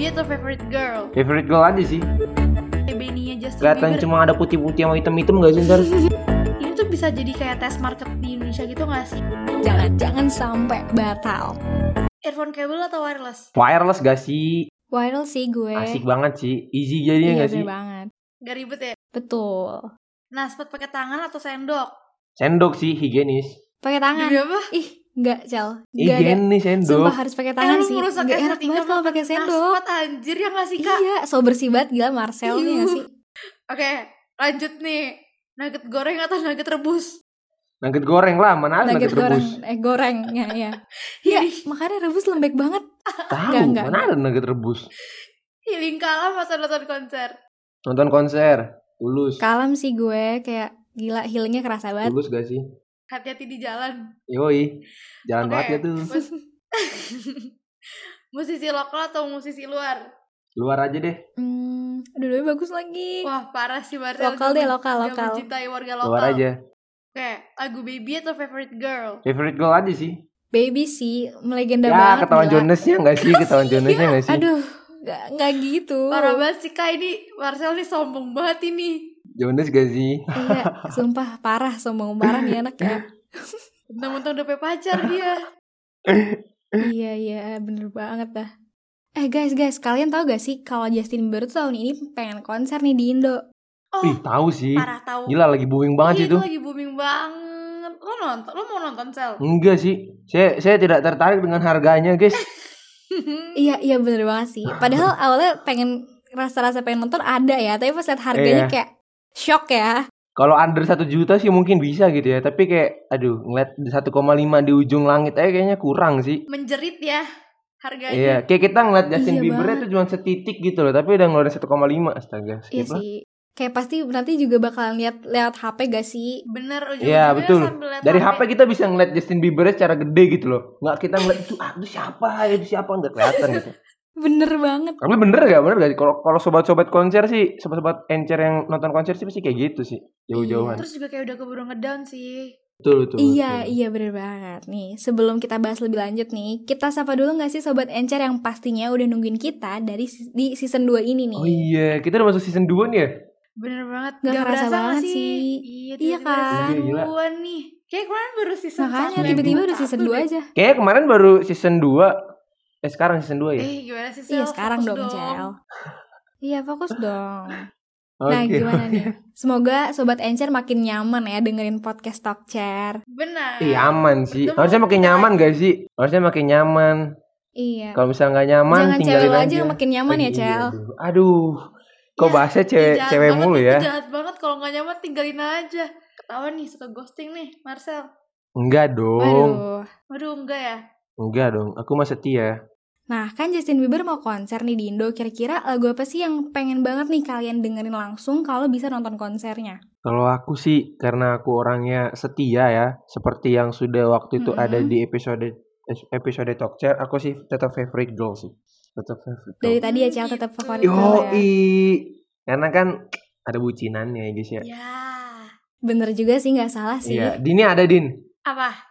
baby atau favorite girl? Favorite girl aja sih. Beninya Justin Kelihatan Bieber. cuma ada putih-putih sama hitam-hitam gak sih ntar? Ini tuh bisa jadi kayak test market di Indonesia gitu gak sih? Jangan jangan sampai batal. Earphone cable atau wireless? Wireless gak sih? Viral sih gue. Asik banget sih. Easy jadinya iya, gak sih? banget. Gak ribet ya? Betul. Nah, sepet pakai tangan atau sendok? Sendok sih, higienis. Pakai tangan. Demi apa? Ih, enggak, Cel. Enggak ada. Higienis sendok. Sumpah harus pakai tangan eh, sih. merusak Enggak enak banget kalau pakai sendok. sepet anjir ya gak sih, Kak? Iya, so bersih banget gila Marcel nih ya Iu. sih. Oke, lanjut nih. Nugget goreng atau nugget rebus? Nugget goreng lah, mana ada Nugget nugget goreng, rebus. eh goreng ya ya. Iya, Healing, makanya rebus lembek banget. Tahu, Enggak, enggak, mana ada nugget rebus. healing kalah atau nonton konser? Nonton konser, tulus. Kalem sih gue kayak gila healingnya kerasa banget. Tulus gak sih? Hati-hati di jalan. Yoi. Jalan Oke, banget ya tuh. mus- musisi lokal atau musisi luar? Luar aja deh. Hmm, dua-duanya bagus lagi. Wah, parah sih Marcel. Lokal Gak deh, lokal, gak lokal. mencintai warga lokal. Luar aja. Oke, lagu baby atau favorite girl? Favorite girl aja sih. Baby sih melegenda ya, banget. ketahuan gila. Jonesnya gak sih? Ketahuan Jonesnya gak sih? Aduh, nggak nggak gitu. Parah banget sih Kak ini Marcel nih sombong banget ini. Jones gak sih? Iya, sumpah parah sombong parah nih anak ya. Mentang-mentang udah pacar dia. iya iya bener banget dah. Eh guys guys kalian tahu gak sih kalau Justin Bieber tuh tahun ini pengen konser nih di Indo? Oh, Ih, tahu sih. parah tahu. Gila lagi booming banget Iya, itu. lagi booming banget. Lo nonton? Lo mau nonton sel? Enggak sih. Saya saya tidak tertarik dengan harganya, guys. Iya iya bener banget sih. Padahal awalnya pengen rasa-rasa pengen nonton ada ya, tapi pas lihat harganya Iya. kayak shock ya. Kalau under 1 juta sih mungkin bisa gitu ya, tapi kayak aduh, ngeliat 1,5 di ujung langit aja kayaknya kurang sih. Menjerit ya harganya. Iya, kayak kita ngeliat Justin Iya Bieber itu cuma setitik gitu loh, tapi udah ngeluarin 1,5 astaga. Iya lah. sih. Kayak pasti nanti juga bakalan lihat lewat HP gak sih? Bener ujung Iya, betul. Dari HP kita bisa ngeliat Justin Bieber secara gede gitu loh. Nggak kita ngeliat itu, ah, itu siapa, ya, itu siapa nggak kelihatan gitu. Bener banget. Tapi bener gak? Bener gak? Kalau kalau sobat-sobat konser sih, sobat-sobat encer yang nonton konser sih pasti kayak gitu sih, jauh-jauhan. Terus juga kayak udah keburu ngedown sih. Betul betul. Iya, betul. iya bener banget. Nih, sebelum kita bahas lebih lanjut nih, kita sapa dulu gak sih Sobat Encer yang pastinya udah nungguin kita dari di season 2 ini nih. Oh iya, kita udah masuk season 2 nih ya? Bener banget. Nggak kerasa berasa banget sih. Iya, Iya tiba-tiba kan? season Iya, gila. 2 nih. Kayak kemarin baru season Makanya tiba-tiba udah season satu 2 deh. aja. Kayaknya kemarin baru season 2 Eh sekarang season 2 ya? Eh gimana sih Iya, sekarang Fokus dong, Cel. Iya, fokus dong. Nah, Oke. gimana nih? Semoga Sobat Encer makin nyaman ya dengerin podcast Talk Chair. Benar. Iya aman sih. Itu Harusnya makin nyaman gak sih? Harusnya makin nyaman. Iya. Kalau misalnya nggak nyaman, Jangan cewek tinggalin lo aja. aja yang makin nyaman Oh, ya, iya, Cel. Aduh, aduh. Kok Ya, bahasnya cewek jahat cewek banget, mulu ya? jahat banget kalau nggak nyaman tinggalin aja. Ketahuan nih suka ghosting nih, Marcel. Enggak dong. Waduh. Waduh enggak ya? Enggak dong. Aku mah setia. Nah, kan Justin Bieber mau konser nih di Indo. Kira-kira lagu apa sih yang pengen banget nih kalian dengerin langsung kalau bisa nonton konsernya? Kalau aku sih karena aku orangnya setia ya, seperti yang sudah waktu itu Mm-mm. ada di episode episode talk chair, aku sih tetap favorite girl sih. Tetap favorite girl. Dari tadi ya, Cel, gitu. tetap favorit Yo, lo ya. karena kan ada bucinannya ya guys ya. Ya. Bener juga sih, nggak salah sih. Iya, Dini ada Din. Apa?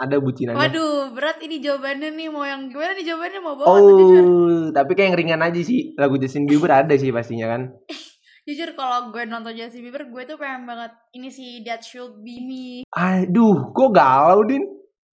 Ada bucinannya. Waduh, berat ini jawabannya nih. Mau yang gimana nih jawabannya? Mau bawa atau jujur? Oh, tapi kayak yang ringan aja sih. Lagu Justin Bieber ada sih pastinya kan. Jujur kalau gue nonton Justin Bieber, gue tuh pengen banget ini sih That Should Be Me. Aduh, kok galau Din?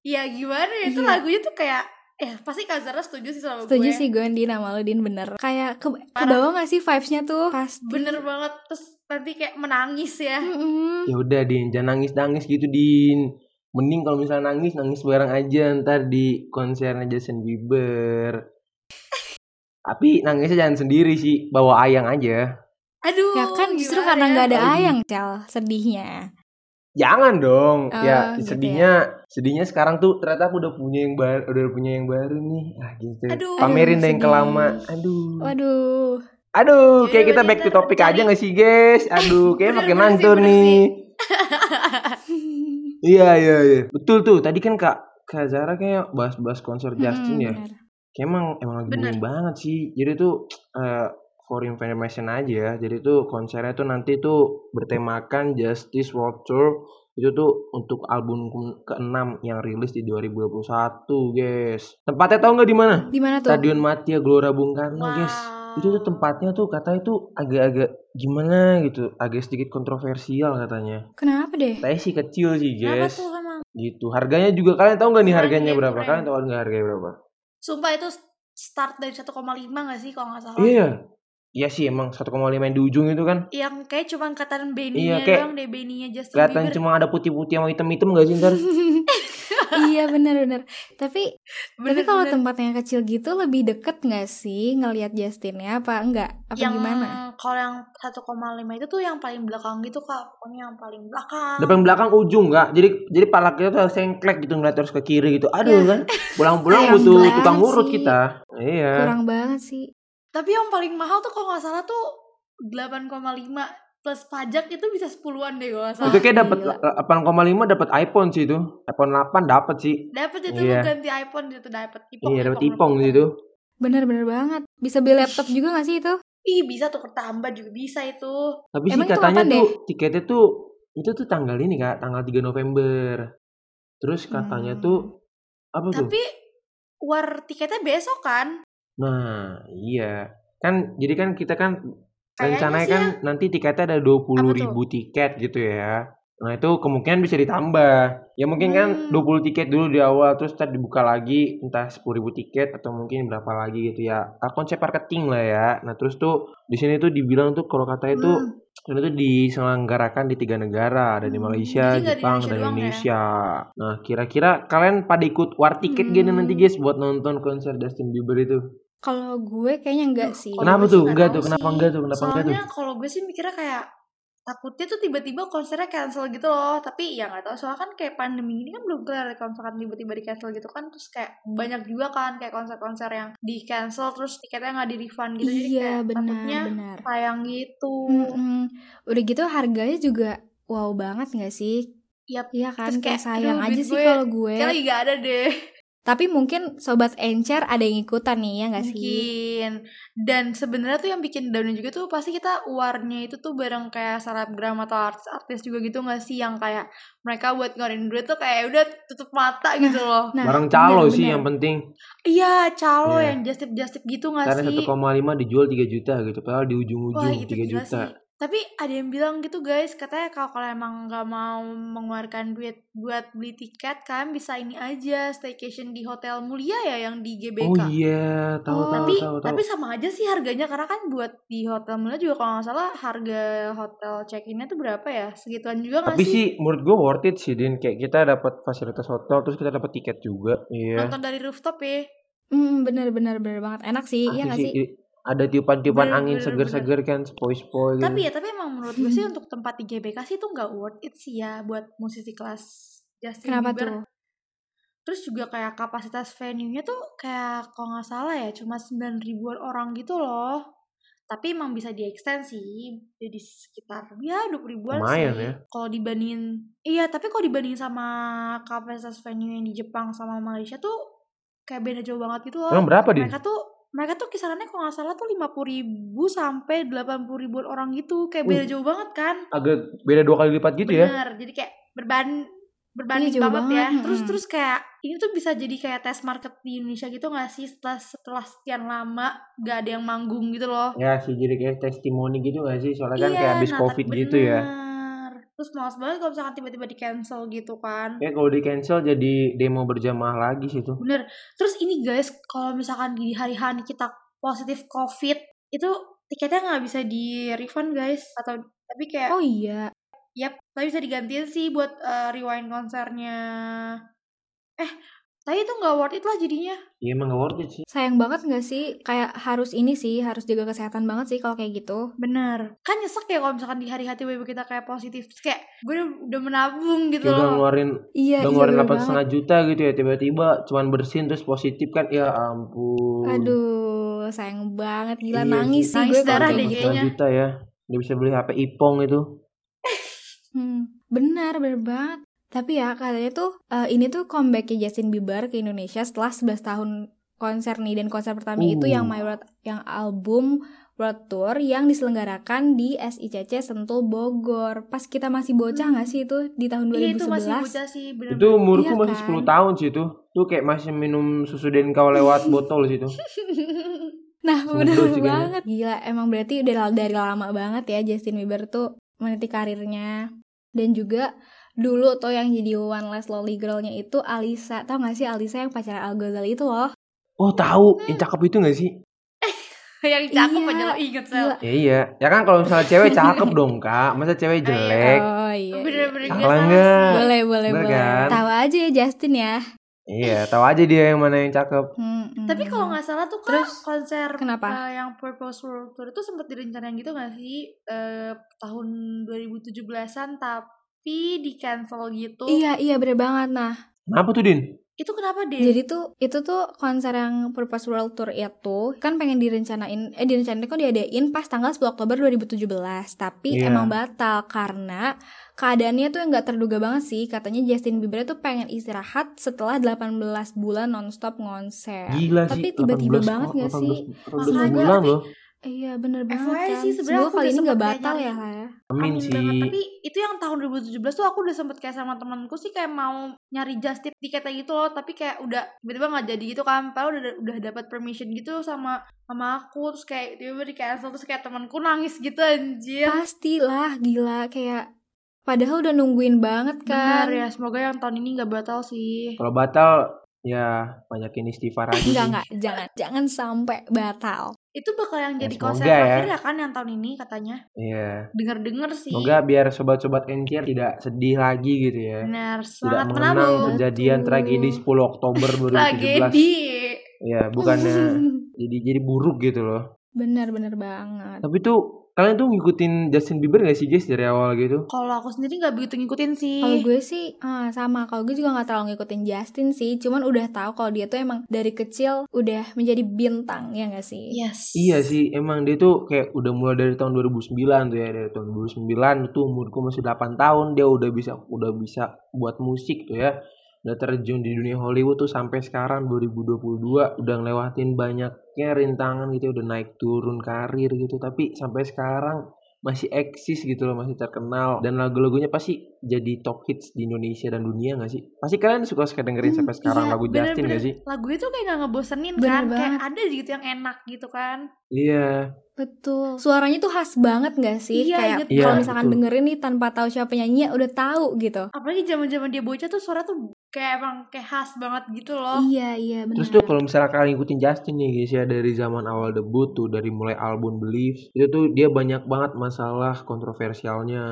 Iya gimana ya? Itu Iya. lagunya tuh kayak Eh pasti Kak Zara setuju sih sama gue Setuju sih gue Din sama lo Din bener Kayak ke, ke bawah gak sih vibesnya tuh Pasti Bener banget Terus nanti kayak menangis ya Mm-mm. Ya udah Din, jangan nangis-nangis gitu Din. Mending kalau misalnya nangis, nangis bareng aja ntar di konsernya Justin Bieber. Tapi nangisnya jangan sendiri sih, bawa ayang aja. Aduh Ya kan justru karena ya? gak ada Aduh. ayang Cel Sedihnya Jangan dong. Oh, ya gitu sedihnya, sedihnya sekarang tuh ternyata aku udah punya yang baru, udah punya yang baru nih. Ah gitu. Aduh. Pamerin Aduh, deh yang kelama. Aduh. Waduh Aduh, Jadi kayak kita back to topic cari- aja gak sih, guys? Aduh, kayak makin bener nih. Iya, iya, iya. Betul tuh. Tadi kan Kak Kak Zara kayak bahas-bahas konser Justin Mm-mm, ya. bener. Kayak emang emang lagi booming banget sih. Jadi tuh eh, for information aja ya. Jadi tuh konsernya tuh nanti tuh bertemakan Justice World Tour Itu tuh untuk album ke- ke-6 yang rilis di 2021, guys. Tempatnya tahu nggak di mana? Di mana tuh? Stadion Matia Gelora Bung Karno, Wow. guys. Itu tuh tempatnya tuh katanya tuh agak-agak gimana gitu, agak sedikit kontroversial katanya. Kenapa deh? Saya sih kecil sih, Kenapa guys. tuh emang? Gitu. Harganya juga kalian tahu nggak nih harganya keren, berapa? keren. Kalian tahu nggak harganya berapa? Sumpah itu start dari 1,5 gak sih kalau nggak salah? Iya. Iya sih emang 1,5 yang di ujung itu kan. Yang kayak cuma kelihatan Iya, Benny-nya kayak doang deh, Benny-nya Justin Kelihatan Bieber. cuma ada putih-putih sama hitam-hitam gak sih ntar? iya benar-benar. Tapi tapi Bener, kalau bener. tempatnya yang kecil gitu lebih deket nggak sih ngelihat Justinnya apa enggak? Apa yang gimana? kalau yang 1,5 itu tuh yang paling belakang gitu kak pokoknya yang paling belakang Depan belakang ujung nggak? Jadi jadi palaknya tuh sengklek gitu ngeliat terus ke kiri gitu. Aduh Ya. kan. Pulang-pulang butuh tukang urut sih. kita. Iya. Kurang banget sih. tapi yang paling mahal tuh kalau nggak salah tuh 8,5 plus pajak itu bisa 10-an deh kalau nggak salah Itu kayak dapat gila. 8,5 dapat iPhone sih itu. iPhone 8 dapat sih. dapat itu lu ganti iPhone itu dapat ipong Iya, dapat ipong gitu. situ. Bener-bener banget. Bisa beli laptop juga gak sih itu? ih bisa tuh tambah juga bisa itu Tapi sih Emang itu katanya tuh tiketnya tuh itu tuh tanggal ini Kak, tanggal 3 November. Terus katanya Hmm. tuh apa tuh? tapi war tiketnya besok kan Nah, iya. Kan jadi kan kita kan rencananya kan ya. nanti tiketnya ada 20 Apa tuh? ribu tiket gitu ya. Nah itu kemungkinan bisa ditambah. Ya mungkin kan Hmm. 20 tiket dulu di awal terus ntar dibuka lagi entah 10 ribu tiket atau mungkin berapa lagi gitu ya. Ah, Konsep marketing lah ya. Nah terus tuh di sini tuh dibilang tuh kalau katanya tuh Hmm. ini tuh diselenggarakan di tiga negara ada di Hmm, Malaysia, jadi di Jepang, Indonesia dan doang ya? Indonesia. Nah kira-kira kalian pada ikut war tiket gini Hmm. nanti guys buat nonton konser Justin Bieber itu? Kalau gue kayaknya enggak sih. Kenapa tuh? nggak Enggak tuh, kenapa enggak tuh? Kenapa enggak tuh? soalnya kalau gue sih mikirnya kayak takutnya tuh tiba-tiba konsernya cancel gitu loh tapi ya nggak tahu soalnya kan kayak pandemi ini kan belum kelar kalau misalkan tiba-tiba di cancel gitu kan terus kayak banyak juga kan kayak konser-konser yang di cancel terus tiketnya nggak di refund gitu jadi iya kayak benar takutnya benar. sayang gitu Mm-mm. Udah gitu harganya juga wow banget nggak sih? Yap. Iya kan Terus kayak kayak, sayang aduh, aja sih kalau gue. kayak lagi gak ada deh Tapi mungkin sobat encer ada yang ikutan nih ya nggak sih? mungkin dan sebenarnya tuh yang bikin down juga tuh pasti kita warnya itu tuh bareng kayak selebgram atau artis-artis juga gitu nggak sih yang kayak mereka buat ngeluarin duit tuh kayak udah tutup mata gitu loh Nah, Barang calo bener, sih bener. yang penting. iya calo Iya. yang justip justip gitu nggak Karena sih 1,5 dijual 3 juta gitu. Padahal di ujung-ujung itu 3 gila juta. sih tapi ada yang bilang gitu guys katanya kalau kalian emang nggak mau mengeluarkan duit buat beli tiket kalian bisa ini aja staycation di hotel mulia ya yang di GBK Oh iya, tahu Oh, tahu tapi tahu tahu. tapi sama aja sih harganya karena kan buat di hotel mulia juga kalau nggak salah harga hotel check innya tuh berapa ya? Segituan juga nggak Tapi sih? sih menurut gue worth it sih Din. Kayak kita dapat fasilitas hotel Terus kita dapat tiket juga. Iya. Nonton dari rooftop ya. Hmm, bener bener bener banget. Enak sih, iya nggak sih? i- Ada tiupan-tiupan angin seger-seger kan Sepoi-sepoi gitu. Tapi ya tapi emang menurut gue sih untuk tempat di GBK sih tuh nggak worth it sih ya buat musisi kelas Justin Kenapa Bieber. tuh? terus juga kayak kapasitas venue-nya tuh kayak kalau nggak salah ya cuma 9 ribuan orang gitu loh. Tapi emang bisa sih jadi sekitar ya 20 ribuan Lumayan sih ya. kalau dibandingin iya tapi kalau dibandingin sama kapasitas venue yang di Jepang sama Malaysia tuh kayak beda jauh banget gitu loh. Emang berapa mereka tuh mereka tuh kisarannya kalau nggak salah tuh 50 ribu sampai 80 ribuan orang gitu kayak Uh. beda jauh banget kan Agak beda dua kali lipat gitu ya Bener, jadi kayak berban berbanding Iya, jauh banget, ya. banget, Terus terus kayak ini tuh bisa jadi kayak tes market di Indonesia gitu gak sih setelah setelah sekian lama gak ada yang manggung gitu loh. Ya sih jadi kayak testimoni gitu gak sih Soalnya kan kayak abis nah, covid gitu ya bener. Terus males banget kalau misalkan tiba-tiba di cancel gitu kan. Ya kalau di cancel jadi demo berjamaah lagi sih tuh Bener. Terus ini guys, kalau misalkan di hari-hari kita positif covid itu tiketnya nggak bisa di refund guys atau tapi kayak Oh iya, Yap, tapi bisa digantiin sih buat eh, rewind konsernya. Eh, tapi itu nggak worth it lah jadinya. Iya emang gak worth it sih sayang banget nggak sih? Kayak harus ini sih, harus jaga kesehatan banget sih kalau kayak gitu. Bener. Kan nyesek ya kalau misalkan di hari-hari tiba kita kayak positif. Terus kayak gue udah, udah menabung gitu udah loh. ngeluarin Iya, Udah iya ngeluarin delapan banget. setengah juta gitu ya Tiba-tiba cuman bersin terus positif kan Ya ampun Aduh, sayang banget. Gila Iya nangis sih. Nangis gue kalau darah deh gitu. kayaknya. juta ya Dia bisa beli HP Ipong itu Hmm, benar, benar banget. Tapi ya katanya tuh eh, ini tuh comebacknya Justin Bieber ke Indonesia setelah 11 tahun konser nih dan konser pertama itu Uh. yang mayoritas yang album World Tour yang diselenggarakan di SICC Sentul Bogor. Pas kita masih bocah nggak sih itu di tahun 2011? Iya itu masih bocah sih bener Itu umurku Iya masih kan? 10 tahun sih itu. Tuh kayak masih minum susu dan kau lewat botol sih itu. Nah, bener banget. Gila, emang berarti udah dari lama banget ya Justin Bieber tuh meniti karirnya. Dan juga dulu tuh yang jadi One Less Lonely Girl-nya itu Alisa. Tau gak sih Alisa yang pacaran Al Ghazali itu loh? Oh tahu, yang cakep itu gak sih? yang cakep Iya, aja lo inget sel Gila. Ya iya, ya kan kalau misalnya cewek cakep dong kak, masa cewek jelek? Oh iya. bener-bener Salah gak salah nggak? sih. Boleh, boleh, Bener boleh. kan? Tahu aja ya Justin ya. Iya, tahu aja dia yang mana yang cakep. Hmm, hmm. Tapi kalau nggak salah tuh kan Terus, konser kenapa? eh, yang Purpose World Tour itu sempat direncanain gitu nggak sih eh, tahun 2017-an tapi di cancel gitu. Iya, iya bener banget. Nah, Kenapa tuh Din? Itu kenapa deh? Jadi tuh itu tuh konser yang Purpose World Tour itu kan pengen direncanain eh direncanain kok diadain pas tanggal 10 Oktober 2017 tapi Iya. emang batal karena keadaannya tuh nggak terduga banget sih katanya Justin Bieber tuh pengen istirahat setelah 18 bulan nonstop konser. Gila Tapi tiba-tiba 18 banget nggak 18 sih? 18 Makanya, bulan tapi- loh. Iya bener banget FYI kan. sih, sebenarnya Semoga aku kali ini kayak batal ya nyari- lah ya. Amin, Amin sih. banget. Tapi itu yang tahun 2017 tuh aku udah sempet kayak sama temanku sih kayak mau nyari just tip tiketnya gitu loh. Tapi kayak udah tiba-tiba nggak jadi gitu kan. Padahal udah udah dapat permission gitu sama sama aku terus kayak tiba-tiba di cancel terus kayak temanku nangis gitu anjir. Pastilah gila kayak padahal udah nungguin banget kan. Benar ya, semoga yang tahun ini nggak batal sih. Kalau batal ya banyakin istighfar aja. Enggak enggak jangan jangan sampai batal. Itu bakal yang Ya, jadi semoga konser ya. terakhir ya kan yang tahun ini katanya. Iya. Dengar-dengar sih. Semoga biar sobat-sobat Encir tidak sedih lagi gitu ya. Benar, Tidak mengenang menabung. kejadian Betul. tragedi 10 Oktober 2017. Tragedi. Ya, bukannya jadi jadi buruk gitu loh. bener banget. Tapi tuh kalian tuh ngikutin Justin Bieber gak sih guys dari awal gitu? Kalau aku sendiri nggak begitu ngikutin sih. Kalau gue sih ah, sama. Kalau gue juga nggak terlalu ngikutin Justin sih. Cuman udah tahu kalau dia tuh emang dari kecil udah menjadi bintang ya gak sih? Yes. Iya sih, emang dia tuh kayak udah mulai dari tahun 2009 tuh ya, dari tahun 2009 tuh umurku masih 8 tahun dia udah bisa udah bisa buat musik tuh ya. Udah terjun di dunia Hollywood tuh sampai sekarang 2022 udah ngelewatin banyaknya rintangan gitu udah naik turun karir gitu. Tapi sampai sekarang masih eksis gitu loh masih terkenal. Dan lagu-lagunya pasti jadi top hits di Indonesia dan dunia gak sih? Pasti kalian suka suka dengerin Hmm, sampai sekarang Iya, lagu Justin bener-bener. gak sih? Lagu itu kayak gak ngebosenin Bener kan. Kayak banget. ada gitu yang enak gitu kan. Iya. Betul. Suaranya tuh khas banget gak sih? Iya, Kayak inget Iya, kalau misalkan betul. dengerin nih tanpa tahu siapa penyanyinya udah tahu gitu. Apalagi zaman-zaman dia bocah tuh suara tuh kayak emang kayak khas banget gitu loh. Iya iya benar. Terus tuh kalau misalnya kalian ngikutin Justin nih guys ya dari zaman awal debut tuh dari mulai album Believe itu tuh dia banyak banget masalah kontroversialnya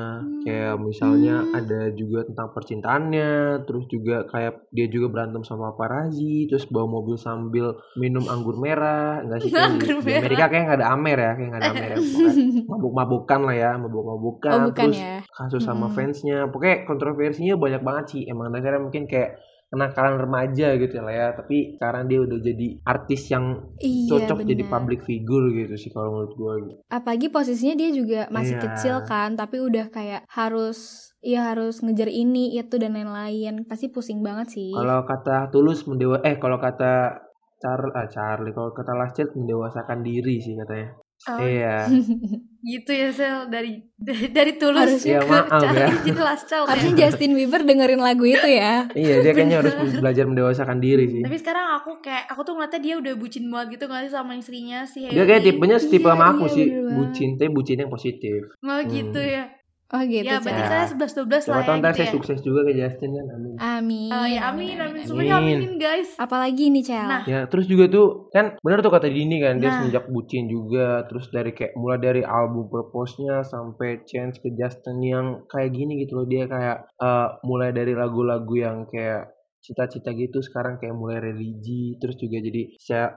kayak misalnya Hmm. Ada juga tentang percintaannya terus juga kayak dia juga berantem sama paparazzi terus bawa mobil sambil minum anggur merah enggak sih di, Anggur di merah. Amerika kayak nggak ada amer ya kayak nggak ada amer ya mabuk-mabukan lah ya mabuk-mabukan oh bukan terus ya. kasus sama Mm-mm. fansnya pokoknya kontroversinya banyak banget sih emang dasarnya mungkin kayak kenakalan remaja gitu lah ya tapi sekarang dia udah jadi artis yang Iya cocok jadi benar. public figure gitu sih kalau menurut gue gitu. Apalagi posisinya dia juga masih Iya. kecil kan, tapi udah kayak harus ya harus ngejar ini itu dan lain-lain. Pasti pusing banget sih. kalau kata tulus mendewa eh kalau kata Char ah, Charlie kalau kata Last Child mendewasakan diri sih katanya Oh, iya gitu ya Sel dari dari, dari tulus Harusnya Ya, ke maaf ya. jelas Child Harusnya ya. Justin Bieber dengerin lagu itu ya. iya dia kayaknya harus belajar mendewasakan diri sih Tapi sekarang aku kayak aku tuh ngeliatnya dia udah bucin banget gitu gak sih sama istrinya si dia kayak tipenya setipe Iya, sama aku iya, sih bener bucin tapi bucin yang positif Oh gitu Hmm. ya. Oh gitu. ya berarti Ya. Cak. saya 11 12 lah siapa ya gitu saya ya. sukses juga ke Justin kan amin Amin. Oh ya amin amin amin. semuanya Amin. aminin guys. Apalagi nih Cel. Nah. Ya, terus juga tuh kan bener tuh kata Dini kan dia Nah. semenjak bucin juga terus dari kayak mulai dari album Purpose-nya sampai Chance ke Justin yang kayak gini gitu loh dia kayak eh, mulai dari lagu-lagu yang kayak cita-cita gitu sekarang kayak mulai religi terus juga jadi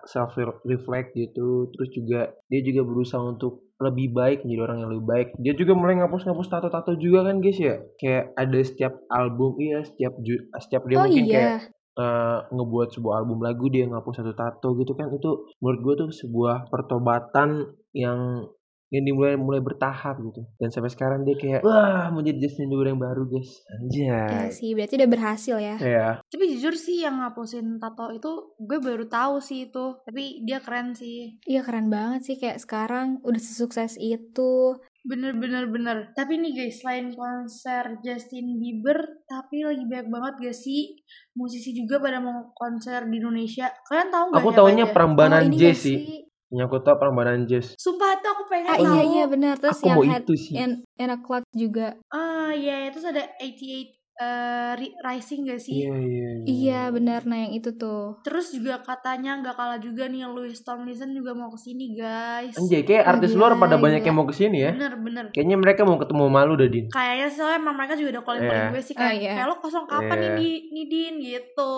self reflect gitu terus juga dia juga berusaha untuk lebih baik menjadi orang yang lebih baik. Dia juga mulai ngapus-ngapus tato-tato juga kan guys ya? Kayak ada setiap album iya setiap ju- setiap dia oh mungkin kayak iya. eh, ngebuat sebuah album lagu dia ngapus satu tato gitu kan. Itu menurut gue tuh sebuah pertobatan yang yang dimulai mulai bertahap gitu dan sampai sekarang dia kayak wah mau jadi Justin Bieber yang baru guys Iya anjay sih, berarti udah berhasil ya. ya Tapi jujur sih yang ngapusin tato itu gue baru tahu sih itu. Tapi dia keren sih. Iya keren banget sih kayak sekarang udah sesukses itu. Bener bener bener. Tapi nih guys, selain konser Justin Bieber, tapi lagi banyak banget gak sih musisi juga pada mau konser di Indonesia. Kalian tahu nggak? aku taunya aja? Prambanan Oh, gak sih yang aku tahu Prambanan Jazz Sumpah tuh aku pengen Ah tahu. iya iya benar terus aku yang mau head itu sih and, and a clock juga. Ah iya, terus ada 88 eh, Ri- Rising gak sih? iya iya Iya benar nah yang itu tuh. Terus juga katanya nggak kalah juga nih Louis Tomlinson juga mau ke sini guys. anjay kayak Oh, artis luar pada banyak gila. yang mau ke sini ya Bener bener. kayaknya mereka mau ketemu malu dah Din Kayaknya soalnya emang mereka juga udah calling calling Iya. gue sih Oh, kayak, iya. kayak lo kosong kapan Iya. nih di nih Din gitu.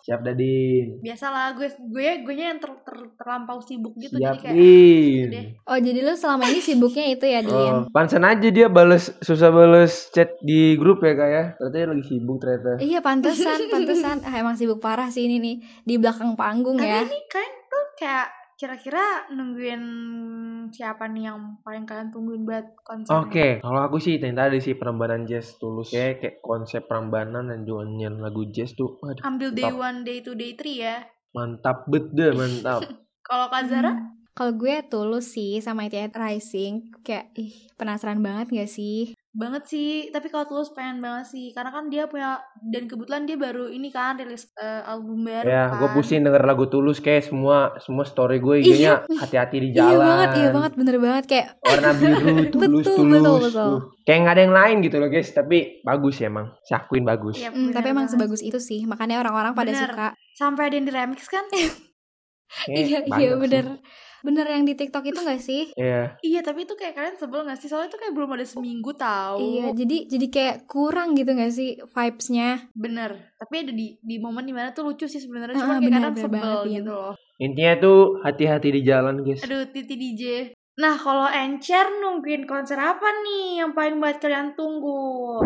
siap dah Din Biasalah gue gue gue yang ter, ter- terlampau sibuk gitu siap jadi kayak Din deh. Oh jadi lu selama ini sibuknya itu ya Din? Oh, pansan aja dia bales susah bales chat di grup ya kak ya. Ternyata dia lagi sibuk ternyata. Iya pantesan pantesan. Ah emang sibuk parah sih ini nih di belakang panggung Tapi ya. ini kalian tuh kayak kira-kira nungguin siapa nih yang paling kalian tungguin buat konser? Oke, kalau aku sih yang tadi sih perambanan jazz tulus kayak kayak konsep perambanan dan juga nyanyian lagu jazz tuh waduh, Ambil day Mantap. one, day two, day three ya. mantap bet deh mantap. Kalau Kak Zara, Hmm. Kalau gue tulus sih sama itu Rising kayak ih penasaran banget gak sih? Banget sih. Tapi kalau tulus pengen banget sih, karena kan dia punya dan kebetulan dia baru ini kan rilis eh, album baru. ya, kan. gue pusing denger lagu tulus kayak semua semua story gue IG-nya hati-hati di jalan. Iya banget, iya banget, bener banget kayak Warna biru tulus Betul, tulus. betul, betul. Tuh. Kayak nggak ada yang lain gitu loh guys, tapi bagus ya emang. Si Aquin bagus. Iya, mm, tapi emang sebagus itu sih, makanya orang-orang pada Bener. suka. Sampai ada yang di remix kan? Kayak iya, iya sih. bener. Bener yang di TikTok itu gak sih? Iya. iya, tapi itu kayak kalian sebel gak sih? Soalnya itu kayak belum ada seminggu tahu. Iya, jadi jadi kayak kurang gitu gak sih vibes-nya? Bener. Tapi ada di di momen di mana tuh lucu sih sebenarnya. Ah, Cuma kayak bener, kadang bener sebel banget, gitu loh. Intinya tuh hati-hati di jalan guys. Aduh, Titi DJ. Nah, kalau Encer nungguin konser apa nih yang paling buat kalian tunggu?